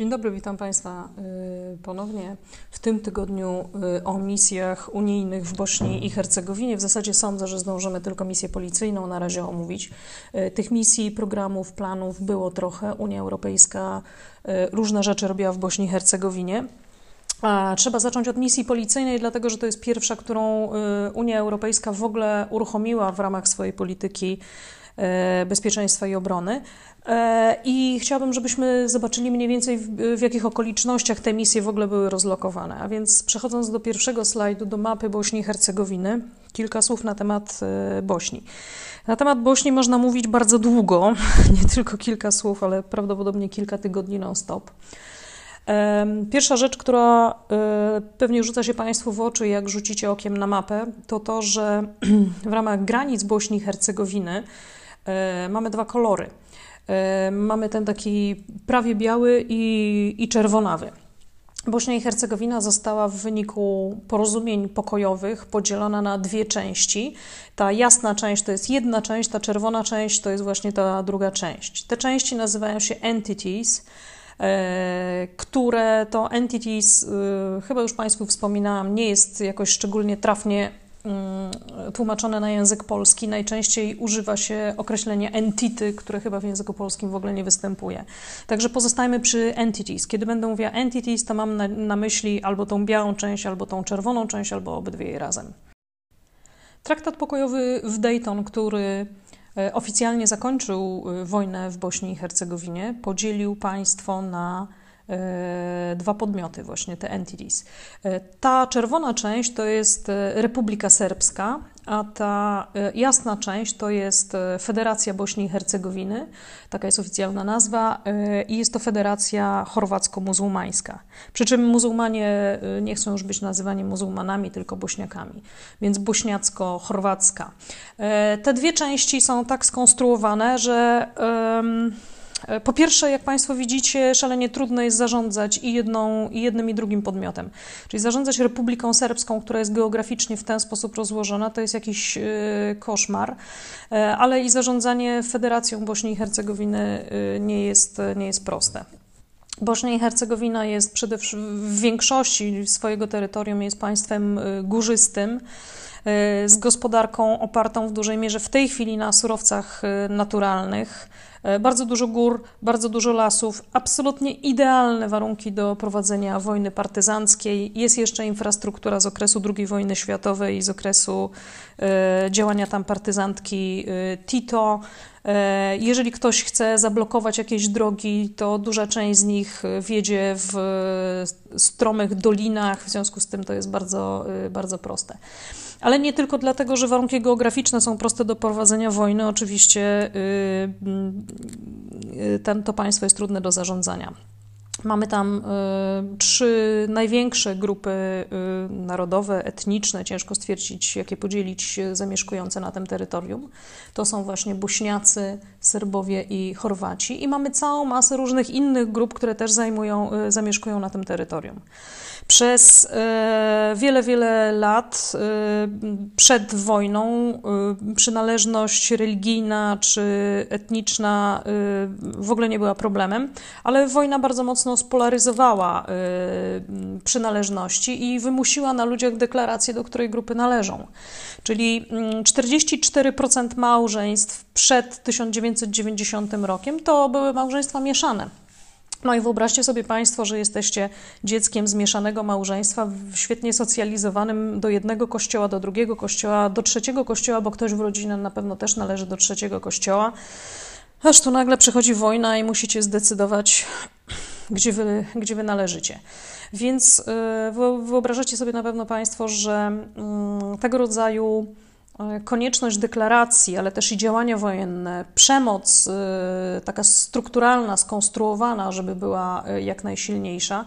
Dzień dobry, witam Państwa y, ponownie w tym tygodniu y, o misjach unijnych w Bośni i Hercegowinie. W zasadzie sądzę, że zdążymy tylko misję policyjną na razie omówić. Y, tych misji, programów, planów było trochę. Unia Europejska różne rzeczy robiła w Bośni i Hercegowinie. A trzeba zacząć od misji policyjnej, dlatego że to jest pierwsza, którą Unia Europejska w ogóle uruchomiła w ramach swojej polityki bezpieczeństwa i obrony. E, I chciałabym, żebyśmy zobaczyli mniej więcej w, w, jakich okolicznościach te misje w ogóle były rozlokowane. A więc przechodząc do pierwszego slajdu, do mapy Bośni i Hercegowiny, kilka słów na temat e, Bośni. Na temat Bośni można mówić bardzo długo, nie tylko kilka słów, ale prawdopodobnie kilka tygodni non-stop. Pierwsza rzecz, która e, pewnie rzuca się Państwu w oczy, jak rzucicie okiem na mapę, to to, że w ramach granic Bośni i Hercegowiny mamy dwa kolory. E, mamy ten taki prawie biały i, i czerwonawy. Bośnia i Hercegowina została w wyniku porozumień pokojowych podzielona na dwie części. Ta jasna część to jest jedna część, ta czerwona część to jest właśnie ta druga część. Te części nazywają się entities, e, które to entities, e, chyba już Państwu wspominałam, nie jest jakoś szczególnie trafnie tłumaczone na język polski, najczęściej używa się określenia entity, które chyba w języku polskim w ogóle nie występuje. Także pozostajmy przy entities. Kiedy będę mówiła entities, to mam na, na myśli albo tą białą część, albo tą czerwoną część, albo obydwie je razem. Traktat pokojowy w Dayton, który e, oficjalnie zakończył e, wojnę w Bośni i Hercegowinie, podzielił państwo na dwa podmioty, właśnie te entities. E, ta czerwona część to jest e, Republika Serbska, a ta jasna część to jest Federacja Bośni i Hercegowiny, taka jest oficjalna nazwa, i jest to Federacja Chorwacko-Muzułmańska. Przy czym muzułmanie nie chcą już być nazywani muzułmanami, tylko bośniakami, więc bośniacko-chorwacka. Te dwie części są tak skonstruowane, że E, po pierwsze, jak Państwo widzicie, szalenie trudno jest zarządzać i, jedną, i jednym, i drugim podmiotem. Czyli zarządzać Republiką Serbską, która jest geograficznie w ten sposób rozłożona, to jest jakiś e, koszmar, e, ale i zarządzanie Federacją Bośni i Hercegowiny nie jest, nie jest proste. Bośnia i Hercegowina jest przede wszystkim w większości swojego terytorium jest państwem górzystym z gospodarką opartą w dużej mierze w tej chwili na surowcach naturalnych. E, bardzo dużo gór, bardzo dużo lasów, absolutnie idealne warunki do prowadzenia wojny partyzanckiej. Jest jeszcze infrastruktura z okresu II wojny światowej i z okresu e, działania tam partyzantki e, Tito. Jeżeli ktoś chce zablokować jakieś drogi, to duża część z nich wiedzie w stromych dolinach, w związku z tym to jest bardzo, bardzo proste ale nie tylko dlatego, że warunki geograficzne są proste do prowadzenia wojny. Oczywiście y, y, ten, to państwo jest trudne do zarządzania. Mamy tam y, trzy największe grupy y, narodowe, etniczne, ciężko stwierdzić, jakie podzielić zamieszkujące na tym terytorium. To są właśnie Bośniacy, Serbowie i Chorwaci. I mamy całą masę różnych innych grup, które też zajmują, y, zamieszkują na tym terytorium. Przez e, wiele, wiele lat e, przed wojną e, przynależność religijna czy etniczna w ogóle nie była problemem, ale wojna bardzo mocno spolaryzowała przynależności i wymusiła na ludziach deklarację, do której grupy należą. Czyli 44% mm, małżeństw przed 1990 rokiem to były małżeństwa mieszane. No i wyobraźcie sobie Państwo, że jesteście dzieckiem zmieszanego małżeństwa, świetnie socjalizowanym do jednego kościoła, do drugiego kościoła, do trzeciego kościoła, bo ktoś w rodzinie na pewno też należy do trzeciego kościoła. Aż tu nagle przychodzi wojna i musicie zdecydować, gdzie wy, gdzie wy należycie. Więc yy, wyobrażacie sobie na pewno Państwo, że yy, tego rodzaju E, konieczność deklaracji, ale też i działania wojenne, przemoc e, taka strukturalna, skonstruowana, żeby była e, jak najsilniejsza,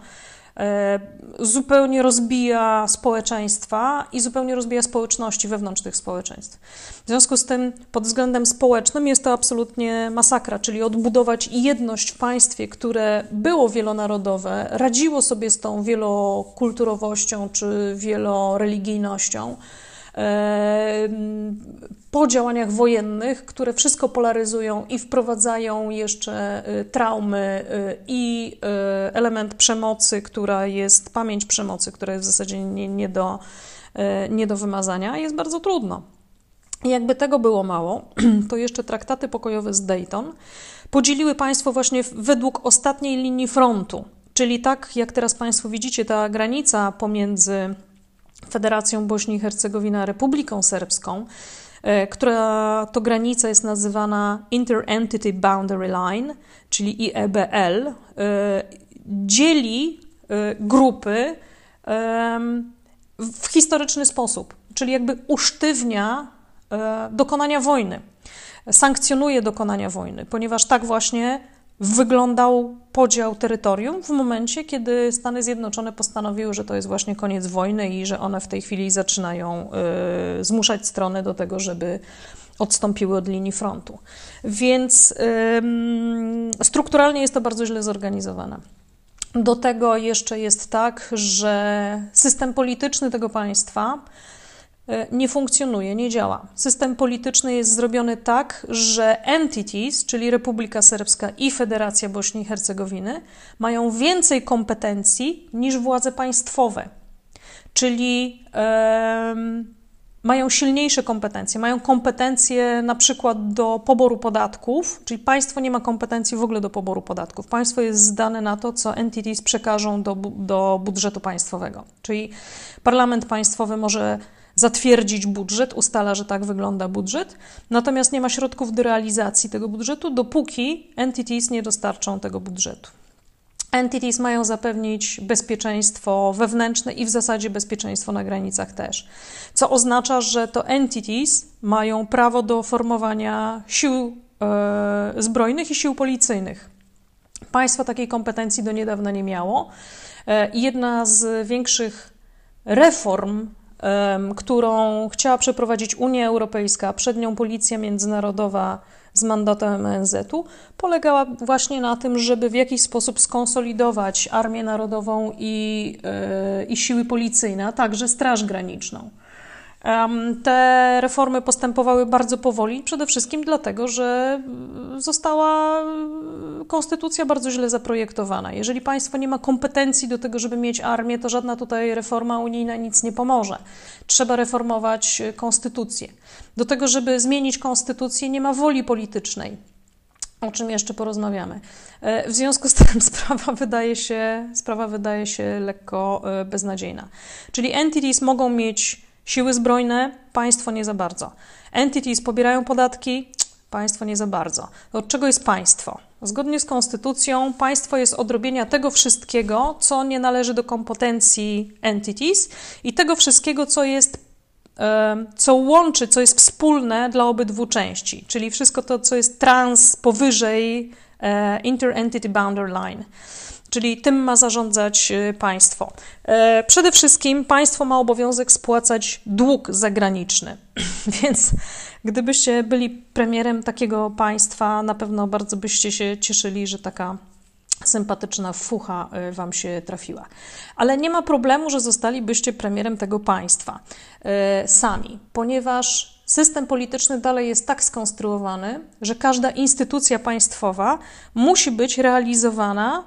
zupełnie rozbija społeczeństwa i zupełnie rozbija społeczności wewnątrz tych społeczeństw. W związku z tym, pod względem społecznym jest to absolutnie masakra, czyli odbudować jedność w państwie, które było wielonarodowe, radziło sobie z tą wielokulturowością czy wieloreligijnością po działaniach wojennych, które wszystko polaryzują i wprowadzają jeszcze traumy i element przemocy, która jest, pamięć przemocy, która jest w zasadzie nie, nie, do, nie do wymazania, jest bardzo trudno. Jakby tego było mało, to jeszcze traktaty pokojowe z Dayton podzieliły państwo właśnie według ostatniej linii frontu. Czyli tak, jak teraz Państwo widzicie, ta granica pomiędzy Federacją Bośni i Hercegowina Republiką Serbską, e, która to granica jest nazywana Inter-Entity Boundary Line, czyli IEBL, e, dzieli e, grupy w historyczny sposób, czyli jakby usztywnia dokonania wojny, sankcjonuje dokonania wojny, ponieważ tak właśnie wyglądał podział terytorium w momencie, kiedy Stany Zjednoczone postanowiły, że to jest właśnie koniec wojny i że one w tej chwili zaczynają y, zmuszać strony do tego, żeby odstąpiły od linii frontu. Więc y, strukturalnie jest to bardzo źle zorganizowane. Do tego jeszcze jest tak, że system polityczny tego państwa nie funkcjonuje, nie działa. System polityczny jest zrobiony tak, że entities, czyli Republika Serbska i Federacja Bośni i Hercegowiny, mają więcej kompetencji niż władze państwowe. Czyli mają silniejsze kompetencje. Mają kompetencje na przykład do poboru podatków, czyli państwo nie ma kompetencji w ogóle do poboru podatków. Państwo jest zdane na to, co entities przekażą do, do budżetu państwowego. Czyli parlament państwowy może zatwierdzić budżet, ustala, że tak wygląda budżet, natomiast nie ma środków do realizacji tego budżetu, dopóki entities nie dostarczą tego budżetu. Entities mają zapewnić bezpieczeństwo wewnętrzne i w zasadzie bezpieczeństwo na granicach też. Co oznacza, że to entities mają prawo do formowania sił e, zbrojnych i sił policyjnych. Państwo takiej kompetencji do niedawna nie miało. E, jedna z większych reform którą chciała przeprowadzić Unia Europejska, przed nią Policja Międzynarodowa z mandatem ONZ-u, polegała właśnie na tym, żeby w jakiś sposób skonsolidować Armię Narodową i, e, i siły policyjne, a także Straż Graniczną. Te reformy postępowały bardzo powoli, przede wszystkim dlatego, że została konstytucja bardzo źle zaprojektowana. Jeżeli państwo nie ma kompetencji do tego, żeby mieć armię, to żadna tutaj reforma unijna nic nie pomoże. Trzeba reformować konstytucję. Do tego, żeby zmienić konstytucję, nie ma woli politycznej o czym jeszcze porozmawiamy. E, w związku z tym sprawa wydaje się, sprawa wydaje się lekko e, beznadziejna. Czyli entities mogą mieć Siły zbrojne, państwo nie za bardzo. Entities pobierają podatki, państwo nie za bardzo. Od czego jest państwo? Zgodnie z konstytucją, państwo jest odrobienia tego wszystkiego, co nie należy do kompetencji entities i tego wszystkiego, co jest co łączy, co jest wspólne dla obydwu części, czyli wszystko to, co jest trans powyżej e, inter-entity boundary line czyli tym ma zarządzać y, państwo. E, przede wszystkim państwo ma obowiązek spłacać dług zagraniczny, więc gdybyście byli premierem takiego państwa, na pewno bardzo byście się cieszyli, że taka sympatyczna fucha y, Wam się trafiła. Ale nie ma problemu, że zostalibyście premierem tego państwa y, sami, ponieważ system polityczny dalej jest tak skonstruowany, że każda instytucja państwowa musi być realizowana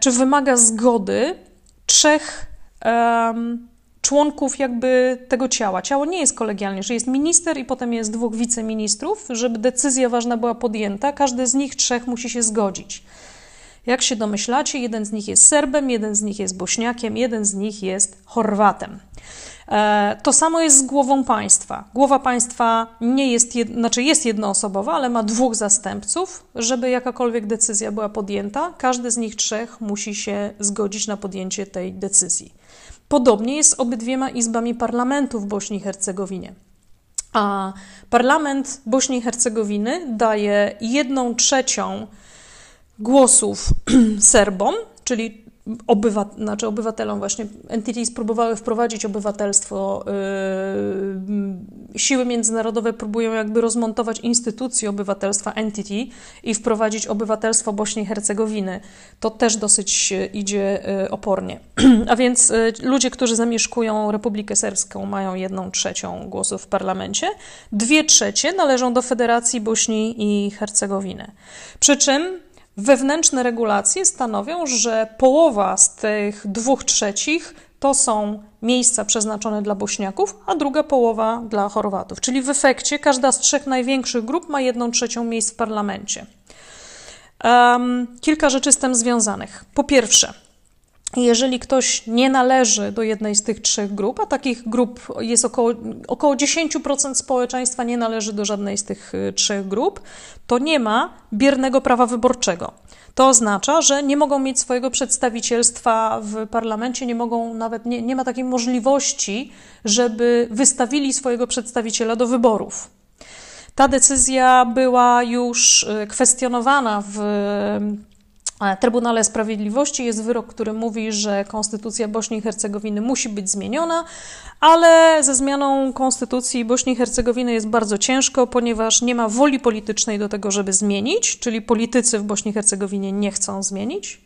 czy wymaga zgody trzech um, członków jakby tego ciała. Ciało nie jest kolegialne, że jest minister i potem jest dwóch wiceministrów, żeby decyzja ważna była podjęta, każdy z nich trzech musi się zgodzić. Jak się domyślacie, jeden z nich jest Serbem, jeden z nich jest Bośniakiem, jeden z nich jest Chorwatem. E, to samo jest z głową państwa. Głowa państwa nie jest, jed, znaczy jest jednoosobowa, ale ma dwóch zastępców. Żeby jakakolwiek decyzja była podjęta, każdy z nich trzech musi się zgodzić na podjęcie tej decyzji. Podobnie jest z obydwiema izbami parlamentu w Bośni i Hercegowinie. A parlament Bośni i Hercegowiny daje jedną trzecią głosów Serbom, czyli obywat, znaczy obywatelom właśnie entities próbowały wprowadzić obywatelstwo. Yy, siły międzynarodowe próbują jakby rozmontować instytucję obywatelstwa entity i wprowadzić obywatelstwo Bośni i Hercegowiny. To też dosyć idzie yy, opornie. A więc yy, ludzie, którzy zamieszkują Republikę Serbską mają jedną trzecią głosów w parlamencie, dwie trzecie należą do Federacji Bośni i Hercegowiny. Przy czym Wewnętrzne regulacje stanowią, że połowa z tych dwóch trzecich to są miejsca przeznaczone dla Bośniaków, a druga połowa dla Chorwatów. Czyli w efekcie każda z trzech największych grup ma jedną trzecią miejsc w parlamencie. Um, kilka rzeczy z tym związanych. Po pierwsze, jeżeli ktoś nie należy do jednej z tych trzech grup, a takich grup jest około, około 10% społeczeństwa nie należy do żadnej z tych y, trzech grup, to nie ma biernego prawa wyborczego. To oznacza, że nie mogą mieć swojego przedstawicielstwa w parlamencie, nie mogą nawet, nie, nie ma takiej możliwości, żeby wystawili swojego przedstawiciela do wyborów. Ta decyzja była już y, kwestionowana w Trybunale Sprawiedliwości jest wyrok, który mówi, że konstytucja Bośni i Hercegowiny musi być zmieniona, ale ze zmianą konstytucji Bośni i Hercegowiny jest bardzo ciężko, ponieważ nie ma woli politycznej do tego, żeby zmienić, czyli politycy w Bośni i Hercegowinie nie chcą zmienić.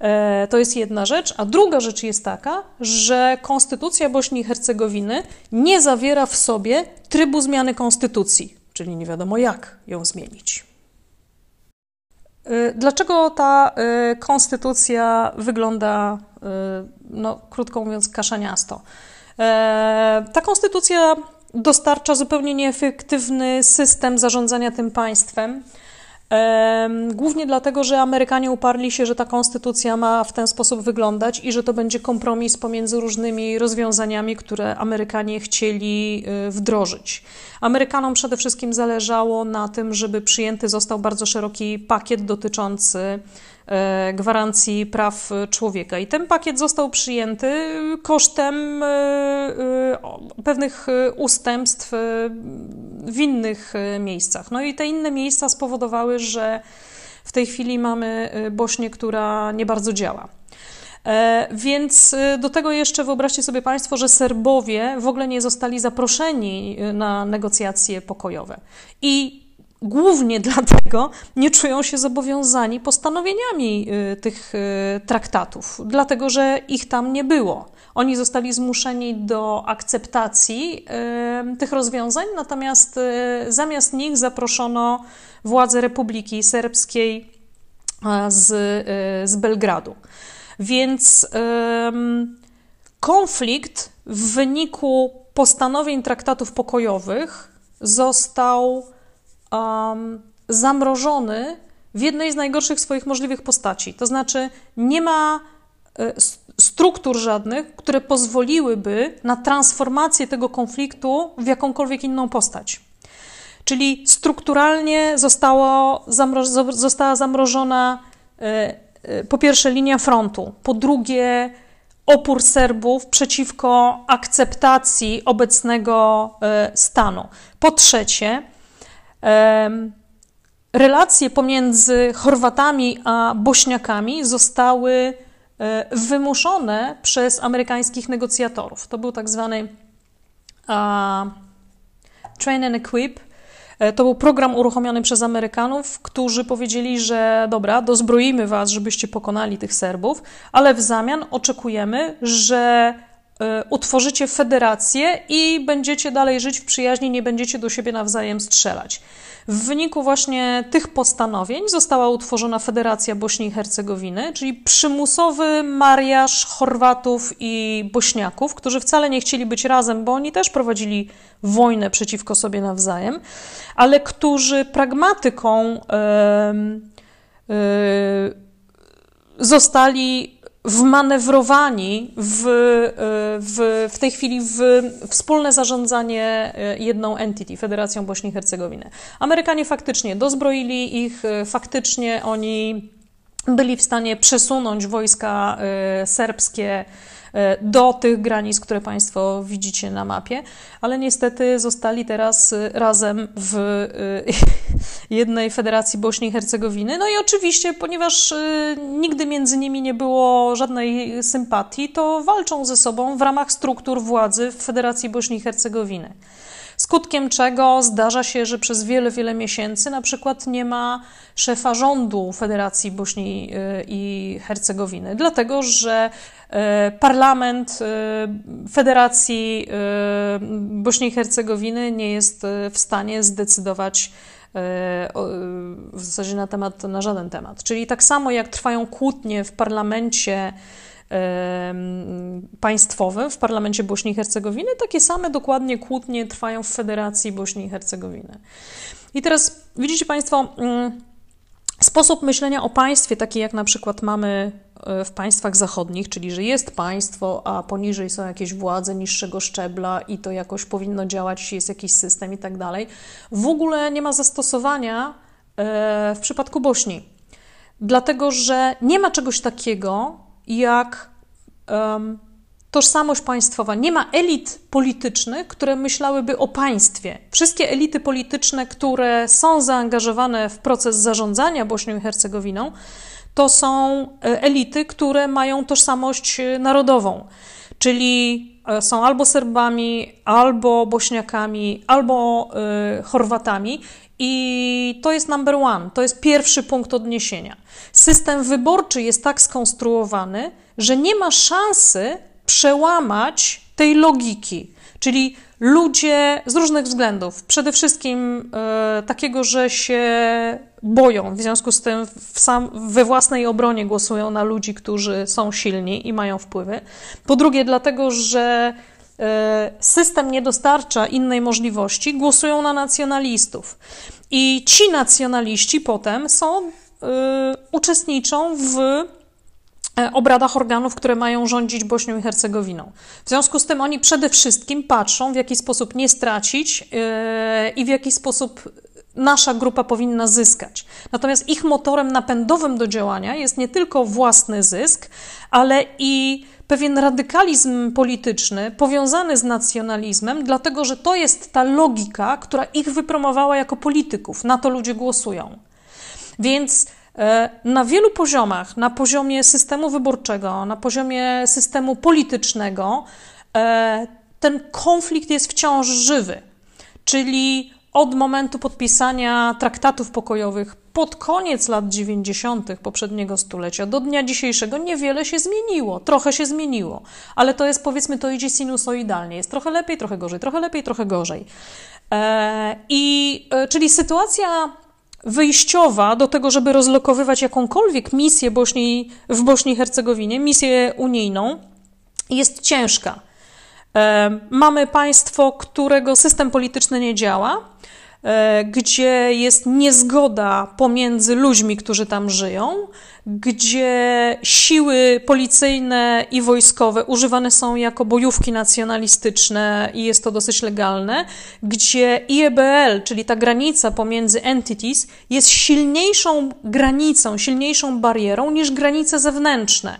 E, to jest jedna rzecz. A druga rzecz jest taka, że konstytucja Bośni i Hercegowiny nie zawiera w sobie trybu zmiany konstytucji, czyli nie wiadomo jak ją zmienić. Y, dlaczego ta y, konstytucja wygląda, y, no, krótko mówiąc, kaszaniasto? Ta konstytucja dostarcza zupełnie nieefektywny system zarządzania tym państwem. Głównie dlatego, że Amerykanie uparli się, że ta konstytucja ma w ten sposób wyglądać i że to będzie kompromis pomiędzy różnymi rozwiązaniami, które Amerykanie chcieli y, wdrożyć. Amerykanom przede wszystkim zależało na tym, żeby przyjęty został bardzo szeroki pakiet dotyczący gwarancji praw człowieka. I ten pakiet został przyjęty kosztem e, e, pewnych ustępstw w innych miejscach. No i te inne miejsca spowodowały, że w tej chwili mamy Bośnię, która nie bardzo działa. Więc do tego jeszcze wyobraźcie sobie Państwo, że Serbowie w ogóle nie zostali zaproszeni na negocjacje pokojowe. I głównie dlatego nie czują się zobowiązani postanowieniami y, tych y, traktatów, dlatego że ich tam nie było. Oni zostali zmuszeni do akceptacji y, tych rozwiązań, natomiast zamiast nich zaproszono władze Republiki Serbskiej z, z Belgradu. Więc konflikt w wyniku postanowień traktatów pokojowych został um, zamrożony w jednej z najgorszych swoich możliwych postaci. To znaczy, nie ma e, struktur żadnych, które pozwoliłyby na transformację tego konfliktu w jakąkolwiek inną postać. Czyli strukturalnie zostało, została zamrożona e, e, po pierwsze linia frontu, po drugie opór Serbów przeciwko akceptacji obecnego stanu, po trzecie relacje pomiędzy Chorwatami a Bośniakami zostały e, wymuszone przez amerykańskich negocjatorów. To był tak zwany Train and Equip. E, to był program uruchomiony przez Amerykanów, którzy powiedzieli, że dobra, dozbroimy was, żebyście pokonali tych Serbów, ale w zamian oczekujemy, że utworzycie federację i będziecie dalej żyć w przyjaźni, nie będziecie do siebie nawzajem strzelać. W wyniku właśnie tych postanowień została utworzona Federacja Bośni i Hercegowiny, czyli przymusowy mariaż Chorwatów i Bośniaków, którzy wcale nie chcieli być razem, bo oni też prowadzili wojnę przeciwko sobie nawzajem, ale którzy pragmatyką yy, yy, zostali wmanewrowani w, w, w tej chwili w wspólne zarządzanie e, jedną entity, Federacją Bośni i Hercegowiny. Amerykanie faktycznie dozbroili ich, e, faktycznie oni byli w stanie przesunąć wojska e, serbskie do tych granic, które Państwo widzicie na mapie, ale niestety zostali teraz razem w jednej Federacji Bośni i Hercegowiny. No i oczywiście, ponieważ nigdy między nimi nie było żadnej sympatii, to walczą ze sobą w ramach struktur władzy w Federacji Bośni i Hercegowiny skutkiem czego zdarza się, że przez wiele, wiele miesięcy na przykład nie ma szefa rządu Federacji Bośni y, i Hercegowiny, dlatego że y, parlament y, Federacji Bośni i Hercegowiny nie jest w stanie zdecydować w zasadzie na temat, na żaden temat. Czyli tak samo jak trwają kłótnie w parlamencie państwowym w parlamencie Bośni i Hercegowiny, takie same dokładnie kłótnie trwają w Federacji Bośni i Hercegowiny. I teraz widzicie Państwo, mm, sposób myślenia o państwie, taki jak na przykład mamy e, w państwach zachodnich, czyli że jest państwo, a poniżej są jakieś władze niższego szczebla i to jakoś powinno działać, jest jakiś system i tak dalej, w ogóle nie ma zastosowania e, w przypadku Bośni. Dlatego, że nie ma czegoś takiego, jak um, tożsamość państwowa. Nie ma elit politycznych, które myślałyby o państwie. Wszystkie elity polityczne, które są zaangażowane w proces zarządzania Bośnią i Hercegowiną, to są e, elity, które mają tożsamość e, narodową, czyli są albo Serbami, albo Bośniakami, albo y, Chorwatami i to jest number one, to jest pierwszy punkt odniesienia. System wyborczy jest tak skonstruowany, że nie ma szansy przełamać tej logiki. Czyli ludzie z różnych względów, przede wszystkim e, takiego, że się boją, w związku z tym sam, we własnej obronie głosują na ludzi, którzy są silni i mają wpływy. Po drugie, dlatego, że E, system nie dostarcza innej możliwości, głosują na nacjonalistów. I ci nacjonaliści potem są, y, uczestniczą w e, obradach organów, które mają rządzić Bośnią i Hercegowiną. W związku z tym oni przede wszystkim patrzą, w jaki sposób nie stracić y, i w jaki sposób nasza grupa powinna zyskać. Natomiast ich motorem napędowym do działania jest nie tylko własny zysk, ale i pewien radykalizm polityczny powiązany z nacjonalizmem, dlatego że to jest ta logika, która ich wypromowała jako polityków. Na to ludzie głosują. Więc e, na wielu poziomach, na poziomie systemu wyborczego, na poziomie systemu politycznego, e, ten konflikt jest wciąż żywy. Czyli od momentu podpisania traktatów pokojowych pod koniec lat 90. poprzedniego stulecia do dnia dzisiejszego niewiele się zmieniło, trochę się zmieniło, ale to jest powiedzmy, to idzie sinusoidalnie, jest trochę lepiej, trochę gorzej, trochę lepiej, trochę gorzej. E, I e, czyli sytuacja wyjściowa do tego, żeby rozlokowywać jakąkolwiek misję Bośni, w Bośni i Hercegowinie, misję unijną, jest ciężka. E, mamy państwo, którego system polityczny nie działa, gdzie jest niezgoda pomiędzy ludźmi, którzy tam żyją, gdzie siły policyjne i wojskowe używane są jako bojówki nacjonalistyczne i jest to dosyć legalne, gdzie IEBL, czyli ta granica pomiędzy entities, jest silniejszą granicą, silniejszą barierą niż granice zewnętrzne.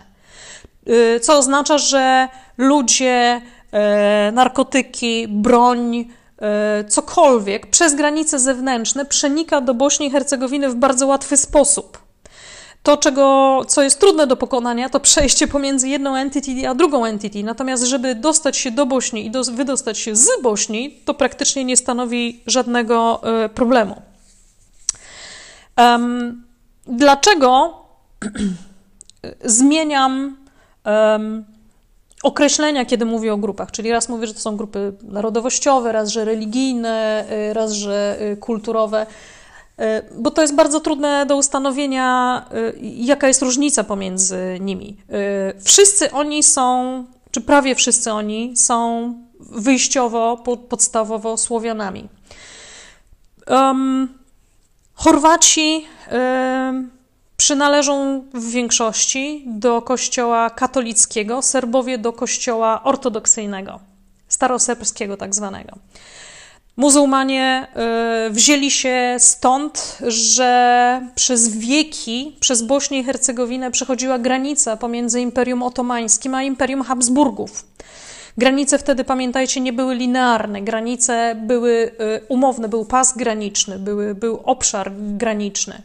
E, co oznacza, że ludzie, e, narkotyki, broń, E, cokolwiek przez granice zewnętrzne przenika do Bośni i Hercegowiny w bardzo łatwy sposób. To, czego, co jest trudne do pokonania, to przejście pomiędzy jedną entity a drugą entity. Natomiast, żeby dostać się do Bośni i do, wydostać się z Bośni, to praktycznie nie stanowi żadnego y, problemu. Um, dlaczego zmieniam um, określenia, kiedy mówię o grupach, czyli raz mówię, że to są grupy narodowościowe, raz, że religijne, y, raz, że y, kulturowe, y, bo to jest bardzo trudne do ustanowienia, jaka jest różnica pomiędzy nimi. Wszyscy oni są, czy prawie wszyscy oni są wyjściowo, podstawowo Słowianami. Um, Chorwaci um, przynależą w większości do kościoła katolickiego, Serbowie do kościoła ortodoksyjnego, staroserbskiego tak zwanego. Muzułmanie y, wzięli się stąd, że przez wieki przez Bośnię i Hercegowinę przechodziła granica pomiędzy Imperium Otomańskim a Imperium Habsburgów. Granice wtedy, pamiętajcie, nie były linearne. Granice były y, umowne, był pas graniczny, były, był obszar graniczny.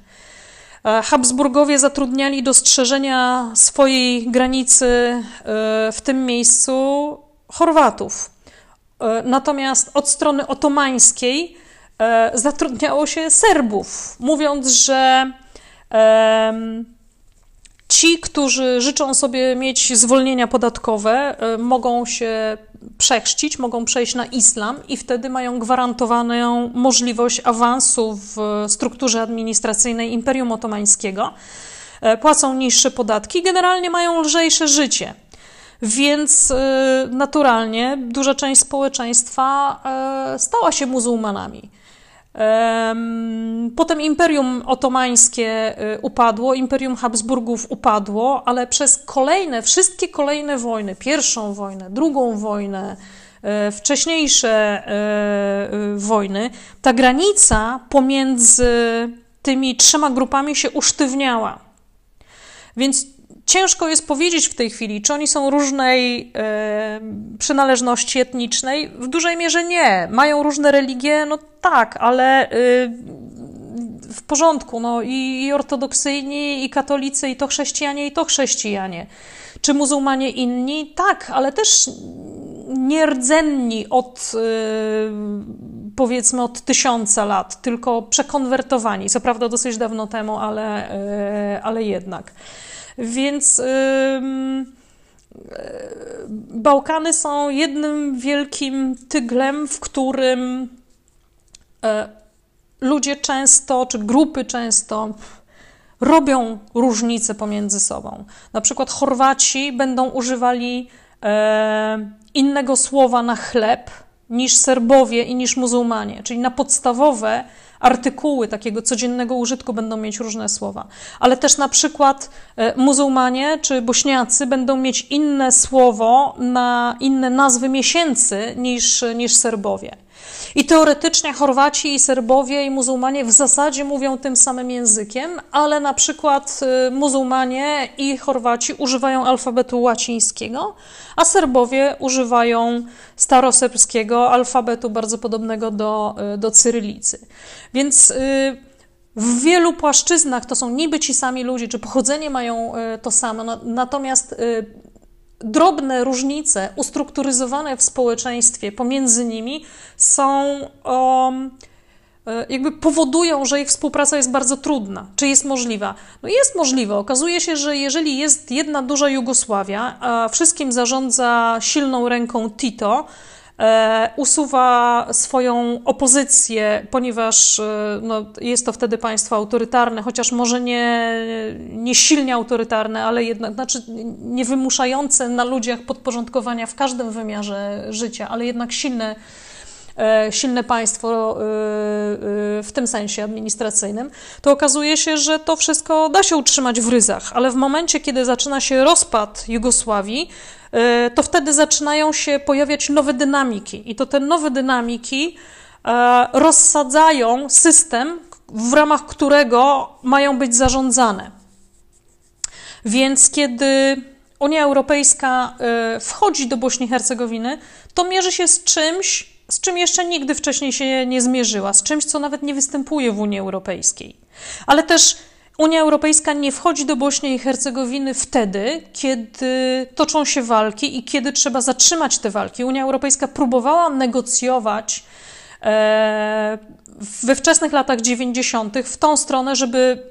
E, Habsburgowie zatrudniali do strzeżenia swojej granicy y, w tym miejscu Chorwatów. E, natomiast od strony otomańskiej e, zatrudniało się Serbów, mówiąc, że ci, którzy życzą sobie mieć zwolnienia podatkowe, e, mogą się przechrzcić, mogą przejść na islam i wtedy mają gwarantowaną możliwość awansu w strukturze administracyjnej Imperium Otomańskiego. Płacą niższe podatki, generalnie mają lżejsze życie. Więc y, naturalnie duża część społeczeństwa e, stała się muzułmanami. Potem Imperium Otomańskie y, upadło, Imperium Habsburgów upadło, ale przez kolejne, wszystkie kolejne wojny, pierwszą wojnę, drugą wojnę, e, wcześniejsze e, wojny, ta granica pomiędzy tymi trzema grupami się usztywniała. Więc Ciężko jest powiedzieć w tej chwili, czy oni są różnej przynależności etnicznej. W dużej mierze nie. Mają różne religie, no tak, ale e, w porządku. No, i, i ortodoksyjni, i katolicy, i to chrześcijanie, i to chrześcijanie. Czy muzułmanie inni? Tak, ale też nierdzenni od e, powiedzmy od tysiąca lat, tylko przekonwertowani. Co prawda dosyć dawno temu, ale, e, ale jednak. Więc Bałkany są jednym wielkim tyglem, w którym e, ludzie często, czy grupy często robią różnice pomiędzy sobą. Na przykład Chorwaci będą używali e, innego słowa na chleb niż Serbowie i niż muzułmanie, czyli na podstawowe artykuły takiego codziennego użytku będą mieć różne słowa. Ale też na przykład e, muzułmanie czy bośniacy będą mieć inne słowo na inne nazwy miesięcy niż, niż Serbowie. I teoretycznie Chorwaci i Serbowie i muzułmanie w zasadzie mówią tym samym językiem, ale na przykład y, muzułmanie i Chorwaci używają alfabetu łacińskiego, a Serbowie używają staroserbskiego alfabetu bardzo podobnego do, y, do cyrylicy. Więc y, w wielu płaszczyznach to są niby ci sami ludzie, czy pochodzenie mają to samo, natomiast drobne różnice ustrukturyzowane w społeczeństwie pomiędzy nimi są. Um, jakby powodują, że ich współpraca jest bardzo trudna. Czy jest możliwa? No jest możliwa. Okazuje się, że jeżeli jest jedna duża Jugosławia, a wszystkim zarządza silną ręką Tito, usuwa swoją opozycję, ponieważ e, no, jest to wtedy państwo autorytarne, chociaż może nie, nie silnie autorytarne, ale jednak, znaczy nie wymuszające na ludziach podporządkowania w każdym wymiarze życia, ale jednak silne e, silne państwo w tym sensie administracyjnym, to okazuje się, że to wszystko da się utrzymać w ryzach, ale w momencie, kiedy zaczyna się rozpad Jugosławii, E, to wtedy zaczynają się pojawiać nowe dynamiki. I to te nowe dynamiki e, rozsadzają system, w ramach którego mają być zarządzane. Więc kiedy Unia Europejska e, wchodzi do Bośni i Hercegowiny, to mierzy się z czymś, z czym jeszcze nigdy wcześniej się nie zmierzyła, z czymś, co nawet nie występuje w Unii Europejskiej. Ale też Unia Europejska nie wchodzi do Bośni i Hercegowiny wtedy, kiedy toczą się walki i kiedy trzeba zatrzymać te walki. Unia Europejska próbowała negocjować e, we wczesnych latach 90. w tą stronę, żeby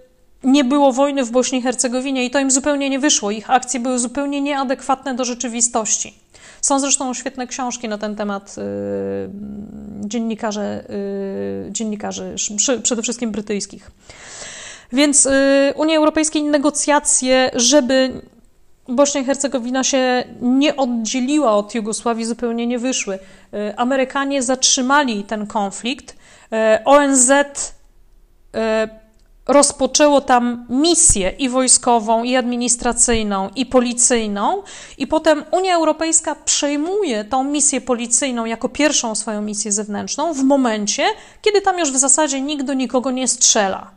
nie było wojny w Bośni i Hercegowinie i to im zupełnie nie wyszło. Ich akcje były zupełnie nieadekwatne do rzeczywistości. Są zresztą świetne książki na ten temat y, y, dziennikarzy, przede wszystkim brytyjskich. Więc y, Unii Europejskiej negocjacje, żeby Bośnia i Hercegowina się nie oddzieliła od Jugosławii, zupełnie nie wyszły. Amerykanie zatrzymali ten konflikt. ONZ rozpoczęło tam misję i wojskową, i administracyjną, i policyjną, i potem Unia Europejska przejmuje tą misję policyjną jako pierwszą swoją misję zewnętrzną w momencie, kiedy tam już w zasadzie nikt do nikogo nie strzela.